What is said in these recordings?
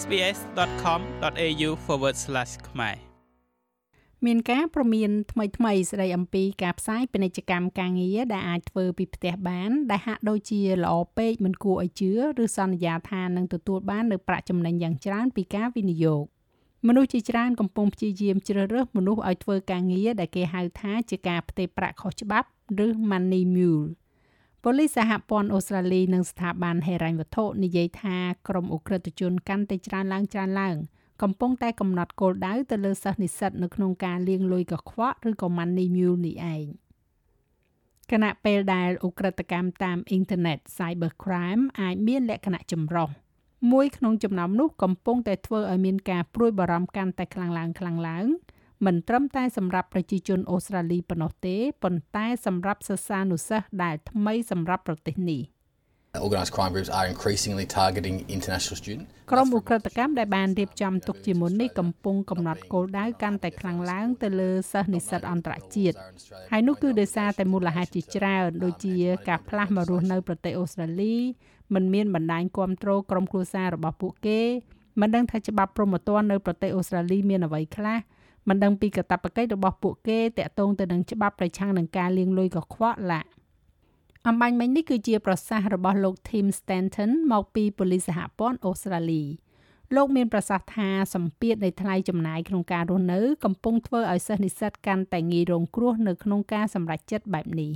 sbs.com.au/ ខ្មែរមានការប្រមានថ្មីថ្មីស្ដីអំពីការផ្សាយពាណិជ្ជកម្មការងារដែលអាចធ្វើពីផ្ទះបាន ដែលហាក់ដូចជាល្អពេកមិនគួរឲ្យជឿឬសន្យាថានឹងទទួលបាននូវប្រាក់ចំណេញយ៉ាងច្រើនពីការវិនិយោគមនុស្សជាច្រើនកំពុងព្យាយាមជ្រើសរើសមនុស្សឲ្យធ្វើការងារដែលគេហៅថាជាការផ្ទេរប្រាក់ខុសច្បាប់ ឬ money mule ប៉ូលីសសហព័ន្ធអូស្ត្រាលីនិងស្ថាប័នហិរញ្ញវត្ថុនិយាយថាក្រុមអ ுக ្រិតជនកាន់តែច្រើនឡើងច្រើនឡើងកំពុងតែកំណត់គោលដៅទៅលើសិស្សនិស្សិតនៅក្នុងការលាងលុយកខ្វក់ឬក៏ money mule នេះឯងគណៈពេលដែលអ ுக ្រិតកម្មតាមអ៊ីនធឺណិត cyber crime អាចមានលក្ខណៈចម្រុះមួយក្នុងចំណោមនោះកំពុងតែធ្វើឲ្យមានការព្រួយបារម្ភកាន់តែខ្លាំងឡើងខ្លាំងឡើង មិនត្រឹមតែសម្រាប់ប្រជាជនអូស្ត្រាលីប៉ុណ្ណោះទេប៉ុន្តែសម្រាប់សិស្សានុសិស្សដែលថ្មីសម្រាប់ប្រទេសនេះ Organised crime groups are increasingly targeting international students. ក្រុមឧក្រិដ្ឋកម្មដែលបានរៀបចំទុកជាមុននេះកំពុងកំណត់គោលដៅកាន់តែខ្លាំងឡើងទៅលើសិស្សនិស្សិតអន្តរជាតិហើយនោះគឺដោយសារតែមូលហេតុជាច្រើនដូចជាការផ្លាស់មករស់នៅប្រទេសអូស្ត្រាលីមិនមានបណ្ដាញគ្រប់គ្រងក្រុមគ្រួសាររបស់ពួកគេមិនដឹងថាច្បាប់ព្រហ្មទណ្ឌនៅប្រទេសអូស្ត្រាលីមានអ្វីខ្លះ មិនដឹងពីកាតព្វកិច្ចរបស់ពួកគេតាក់ទងទៅនឹងច្បាប់ប្រឆាំងនឹងការលាងលុយកខ្វក់ឡាអំបញ្ញមិញនេះគឺជាប្រសាសន៍របស់លោក Tim Stanton មកពីប៉ូលីសសហព័ន្ធអូស្ត្រាលីលោកមានប្រសាសន៍ថាសម្ពាធនៃថ្លៃចំណាយក្នុងការរស់នៅកំពុងធ្វើឲ្យសិស្សនិស្សិតកាន់តែងាយរងគ្រោះនៅក្នុងការសម្រេចចិត្តបែបនេះ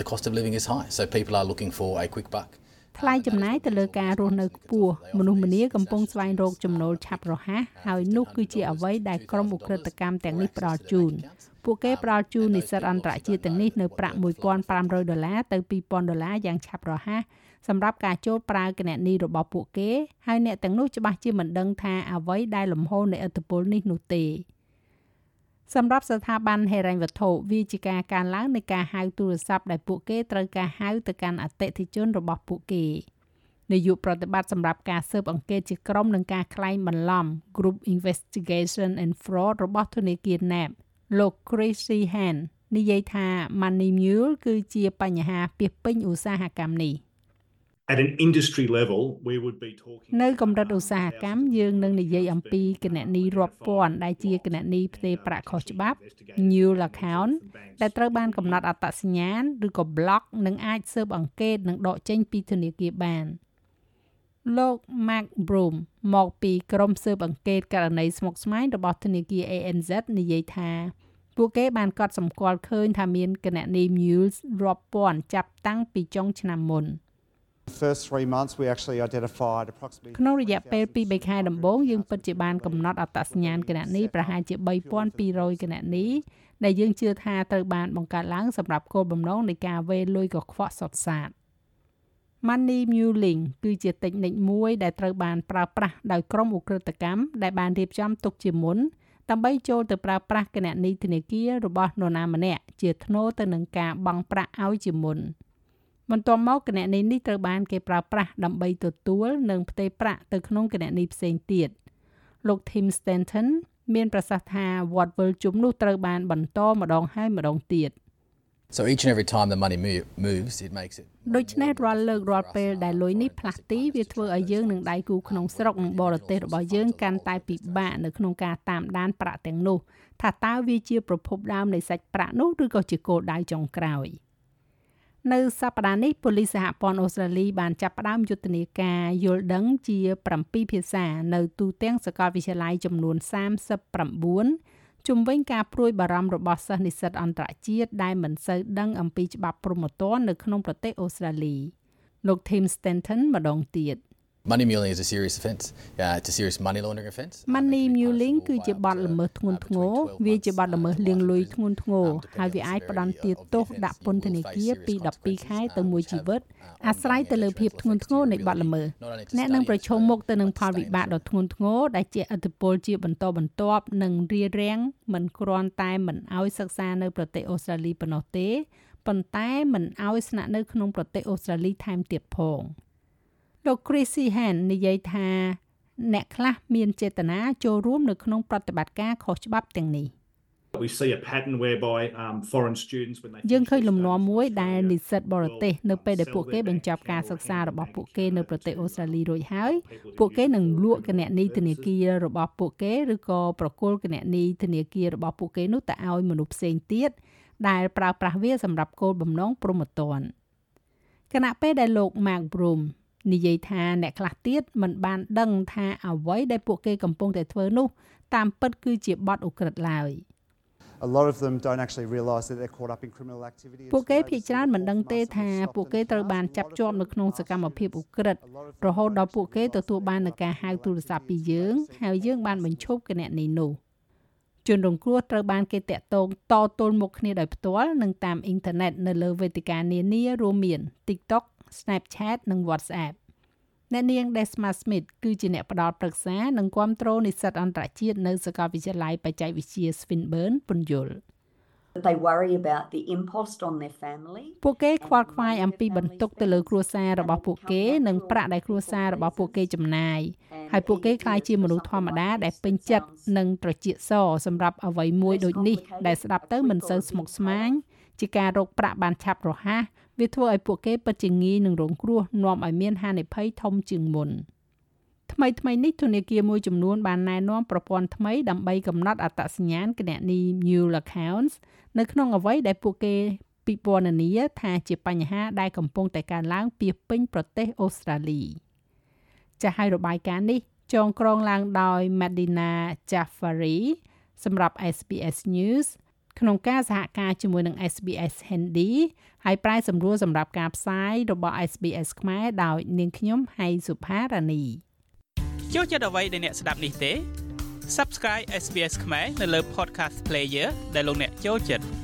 The cost of living is high so people are looking for a quick buck ថ្លៃចំណាយទៅលើការរស់នៅខ្ពស់មនុស្សម្នាកំពុងស្វែងរកចំណូលឆាប់រហ័សហើយនោះគឺជាអ្វីដែលក្រុមឧក្រិដ្ឋកម្មទាំងនេះផ្ដល់ជូនពួកគេផ្ដល់ជូននិស្សិតអន្តរជាតិទាំងនេះនៅប្រាក់1500ដុល្លារទៅ2000ដុល្លារយ៉ាងឆាប់រហ័សសម្រាប់ការចូលប្រើគណនីរបស់ពួកគេហើយអ្នកទាំងនោះច្បាស់ជាមិនដឹងថាអ្វីដែលលំហូរនៃឥទ្ធិពលនេះនោះទេ សម្រាប់ស្ថាប័នហិរញ្ញវត្ថុវាជាការកើនឡើងនៃការហៅទូរស័ព្ទដែលពួកគេត្រូវការហៅទៅកាន់អតិថិជនរបស់ពួកគេនាយកប្រតិបត្តិសម្រាប់ការស៊ើបអង្កេតជាក្រុមនឹងការក្លែងបន្លំ Group Investigation and Fraud របស់ធនាគារ NAB លោក Chris Sheehan និយាយថា Money Mule គឺជាបញ្ហាពាសពេញឧស្សាហកម្មនេះ at an industry level we would be talking នៅកម្រិតឧស្សាហកម្មយើងនឹងនិយាយអំពីគណនីរាប់ពាន់ដែលជាគណនីផ្ទេរប្រាក់ខុសច្បាប់ new account ដែលត្រូវបានកំណត់អត្តសញ្ញាណឬក៏ block និងអាចស៊ើបអង្កេតនិងដកចេញពីធនាគារបានលោក Mark Broom មកពីក្រុមស៊ើបអង្កេតករណីស្មុគស្មាញរបស់ធនាគារ ANZ និយាយថាពួកគេបានកត់សម្គាល់ឃើញថាមានគណនី mules រាប់ពាន់ចាប់តាំងពីចុងឆ្នាំមុន ក្នុងរយៈពេល2-3ខែដំបូងយើងពិតជាបានកំណត់អត្តសញ្ញាណគណនីប្រហែលជា3200គណនីដែលយើងជឿថាត្រូវបានបង្កើតឡើងសម្រាប់គោលបំណងនៃការវេរលុយកខ្វក់សុទ្ធសាធ Money Muling គឺជាតិចនិចមួយដែលត្រូវបានប្រើប្រាស់ដោយក្រុមឧក្រិដ្ឋកម្មដែលបានរៀបចំទុកជាមុនដើម្បីចូលទៅប្រើប្រាស់គណនីធនាគាររបស់នរណាម្នាក់ជាថ្នូរទៅនឹងការបង់ប្រាក់ឲ្យជាមុន បន្ទាប់មកគណនីនេះត្រូវបានគេប្រើប្រាស់ដើម្បីទទួលនិងផ្ទេរប្រាក់ទៅក្នុងគណនីផ្សេងទៀតលោក Tim Stanton មានប្រសាសន៍ថាវត្តវិលជុំនោះត្រូវបានបន្តម្ដងហើយម្ដងទៀត So each and every time the money move, moves it makes it ដូច្នេះរាល់លើករាល់ពេលដែលលុយនេះផ្លាស់ទីវាធ្វើឲ្យយើងនឹងដៃគូក្នុងស្រុកនិងបរទេសរបស់យើងកាន់តែពិបាកនៅក្នុងការតាមដានប្រាក់ទាំងនោះថាតើវាជាប្រភពដើមនៃសាច់ប្រាក់នោះឬក៏ជាគោលដៅចុងក្រោយ នៅសប្តាហ៍នេះប៉ូលីសសហព័ន្ធអូស្ត្រាលីបានចាប់ផ្ដើមយុទ្ធនាការយល់ដឹងជា7ភាសានៅទូទាំងសាកលវិទ្យាល័យចំនួន39ជំវិញការព្រួយបារម្ភរបស់សិស្សនិស្សិតអន្តរជាតិដែលមិនសូវដឹងអំពីច្បាប់ព្រហ្មទណ្ឌនៅក្នុងប្រទេសអូស្ត្រាលីលោក Tim Stanton ម្ដងទៀត Money muling is a serious offence. Uh, it's a serious money laundering offence. Money muling គឺជាបទល្មើសធ្ងន់ធ្ងរវាជាបទល្មើសលាងលុយធ្ងន់ធ្ងរហើយវាអាចផ្ដន្ទាទោសដាក់ពន្ធនាគារពី12ខែទៅមួយជីវិតអាស្រ័យទៅលើភាពធ្ងន់ធ្ងរនៃបទល្មើសអ្នកនឹងប្រឈមមុខទៅនឹងផលវិបាកដ៏ធ្ងន់ធ្ងរដែលជាឥទ្ធិពលជាបន្តបន្ទាប់និងរារាំងមិនគ្រាន់តែមិនឲ្យសិក្សានៅប្រទេសអូស្ត្រាលីប៉ុណ្ណោះទេប៉ុន្តែមិនឲ្យស្នាក់នៅក្នុងប្រទេសអូស្ត្រាលីថែមទៀតផង។ លោក Chrissy Han និយាយថាអ្នកខ្លះមានចេតនាចូលរួមនៅក្នុងប្រតិបត្តិការខុសច្បាប់ទាំងនេះ We see a pattern whereby um, foreign students when they យើង finish ឃើញ their លំនាំ studies in មួយដែល Australia និស្សិតបរទេស will, នៅពេលដែល um, ពួកគេ sell their បញ្ចប់ bank ការ account សិក្សា or របស់ hand ពួក their គេនៅ banking ប្រទេស card អូ to ស្ត្រាលីរួចហើយ people to ពួកគេ use នឹង for លក់គណនីធនា purposes. គាររបស់ពួកគេឬក៏ប្រគល់គណនីធនាគាររបស់ពួកគេនោះទៅឲ្យមនុស្សផ្សេងទៀតដែលប្រើប្រាស់វាសម្រាប់គោលបំណងព្រហ្មទណ្ឌគណៈពេលដែលលោក Mark Broom និយាយថាអ្នកខ្លះទៀតមិនបានដឹងថាអ្វីដែលពួកគេកំពុងតែធ្វើនោះតាមពិតគឺជាបទឧក្រិដ្ឋឡើយ A lot of them don't actually realise that they're caught up in criminal activity. and ពួក so គេ they ភាគ receive ច្រើន a មិន call ដឹង from ទេ us and ថា we stop ពួក them គេ in ត្រូវ house. បាន A lot ចាប់ of ជាប់ them នៅក្នុង are សកម្មភាពឧ students. ក្រិដ្ឋ A lot of them រហូត don't ដល់ពួកគេ actually ទទួលបាននូវការហៅទូរស័ព្ទពីយើងហើយយើងបានបញ្ឈប់គណនីនោះជនរងគ្រោះត្រូវបានគេតាក់ទងតទល់មុខគ្នាដោយផ្ទាល់និងតាមអ៊ីនធឺណិតនៅលើវេទិកានានារួមមាន TikTok, Snapchat និង WhatsApp អ្នកនាង Desma Smith គឺជាអ្នកផ្ដល់ប្រឹក្សានិងគាំទ្រនិស្សិតអន្តរជាតិនៅសាកលវិទ្យាល័យបច្ចេកវិទ្យា Swinburne ពន្យល់ They worry about the impost on their family. ពួកគេខ្វល់ខ្វាយអំពីបន្ទុកទៅលើគ្រួសាររបស់ពួកគេនិងប្រាក់ដែលគ្រួសាររបស់ពួកគេចំណាយហើយពួកគេក្លាយជាមនុស្សធម្មតាដែលពេញចិត្តនិងត្រចៀកសសម្រាប់អ្វីមួយដូចនេះដែលស្ដាប់ទៅមិនសូវស្មុគស្មាញ ជាការរកប្រាក់បានឆាប់រហ័សវាធ្វើឲ្យពួកគេពិតជាងាយនឹងរងគ្រោះនាំឲ្យមានហានិភ័យធំជាងមុនថ្មីថ្មីនេះធនាគារមួយចំនួនបានណែនាំប្រព័ន្ធថ្មីដើម្បីកំណត់អត្តសញ្ញាណគណនី Mule Accounts នៅក្នុងអ្វីដែលពួកគេពិពណ៌នាថាជាបញ្ហាដែលកំពុងតែកើនឡើងពាសពេញប្រទេសអូស្ត្រាលីចាស់ហើយរបាយការណ៍នេះចងក្រងឡើងដោយ Madina Jafari សម្រាប់ SBS News ក្នុងការសហការជាមួយនឹង SBS Hindi ហើយប្រែសម្រួលសម្រាប់ការផ្សាយរបស់ SBS ខ្មែរដោយនាងខ្ញុំហៃសុផារ៉ានីចូលចិត្តអ្វីដែលអ្នកស្ដាប់នេះទេ Subscribe SBS ខ្មែរនៅលើ Podcast Player ដែលលោកអ្នកចូលចិត្ត